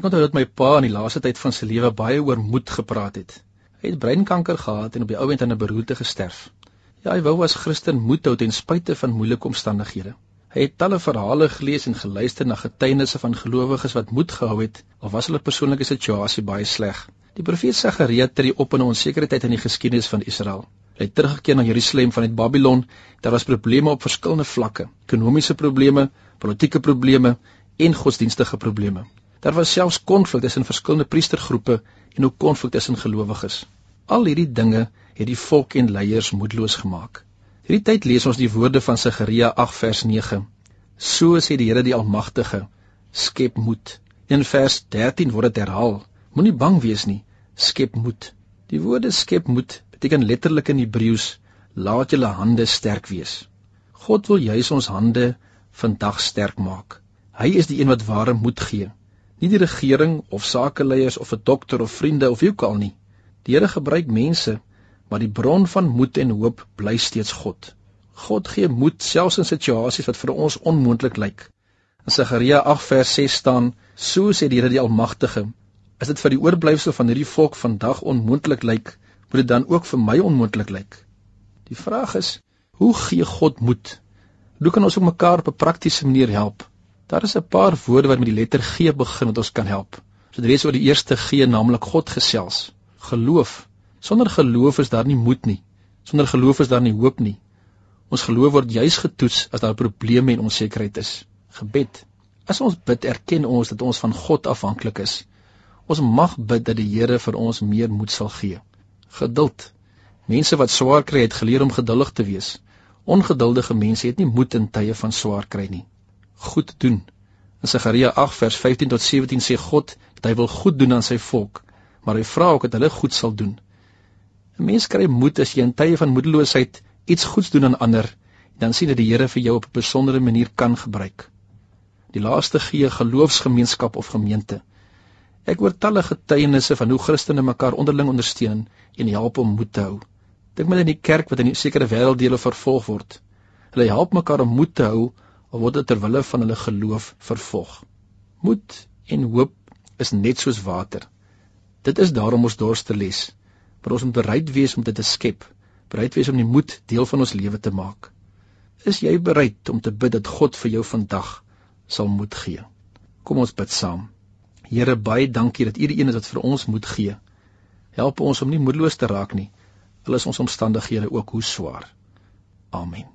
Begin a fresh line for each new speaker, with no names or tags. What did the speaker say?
Ek onthou dat my pa in die laaste tyd van sy lewe baie oor moed gepraat het. Hy het breinkanker gehad en op die ou end aan 'n beroerte gesterf. Ja, hy wou as Christen moed hou ten spyte van moeilike omstandighede. Hy het talle verhale gelees en geluister na getuienisse van gelowiges wat moed gehou het al was hulle persoonlike situasie baie sleg. Die profeet Sagaria tree op in 'n onsekerheid in die geskiedenis van Israel. Hy het teruggekeer na Jerusalem vanuit Babylon. Daar was probleme op verskillende vlakke: ekonomiese probleme, politieke probleme en godsdienstige probleme. Daar was selfs konflik tussen verskillende priestergroepe en ook konflik tussen gelowiges. Al hierdie dinge het die volk en leiers moedeloos gemaak. Hierdie tyd lees ons die woorde van Sagaria 8 vers 9. So sê die Here die Almagtige: Skep moed. In vers 13 word dit herhaal: Moenie bang wees nie, skep moed. Die woorde skep moed beteken letterlik in Hebreëus: Laat julle hande sterk wees. God wil juis ons hande vandag sterk maak. Hy is die een wat ware moed gee nie die regering of sakeleiers of 'n dokter of vriende of wie ook al nie. Die Here gebruik mense, maar die bron van moed en hoop bly steeds God. God gee moed selfs in situasies wat vir ons onmoontlik lyk. In Sagaria 8 vers 6 staan: "So sê die Here die Almagtige: As dit vir die oorblyfsel van hierdie volk vandag onmoontlik lyk, moet dit dan ook vir my onmoontlik lyk." Die vraag is: Hoe gee God moed? Hoe kan ons mekaar op 'n praktiese manier help? Daar is 'n paar woorde wat met die letter G begin wat ons kan help. So dit lees oor die eerste G, naamlik God gesels. Geloof. Sonder geloof is daar nie moed nie. Sonder geloof is daar nie hoop nie. Ons geloof word juis getoets as daar probleme en onsekerheid is. Gebed. As ons bid, erken ons dat ons van God afhanklik is. Ons mag bid dat die Here vir ons meer moed sal gee. Geduld. Mense wat swaar kry, het geleer om geduldig te wees. Ongeduldige mense het nie moed in tye van swaar kry nie goed doen. In Sagaria 8 vers 15 tot 17 sê God dat hy wil goed doen aan sy volk, maar hy vra ook dat hulle goed sal doen. 'n Mens kry moed as jy in tye van moedeloosheid iets goeds doen aan ander, dan sien dat die Here vir jou op 'n besondere manier kan gebruik. Die laaste gee geloofsgemeenskap of gemeente. Ek hoor talle getuienisse van hoe Christene mekaar onderling ondersteun en help om moed te hou. Dink maar aan die kerk wat in sekere wêrelddele vervolg word. Hulle help mekaar om moed te hou word dit ter wille van hulle geloof vervolg. Moed en hoop is net soos water. Dit is daarom ons dorste les, maar ons moet bereid wees om dit te skep, bereid wees om die moed deel van ons lewe te maak. Is jy bereid om te bid dat God vir jou vandag sal moed gee? Kom ons bid saam. Here, baie dankie dat U die een is wat vir ons moed gee. Help ons om nie moedeloos te raak nie, al is ons omstandighede ook hoe swaar. Amen.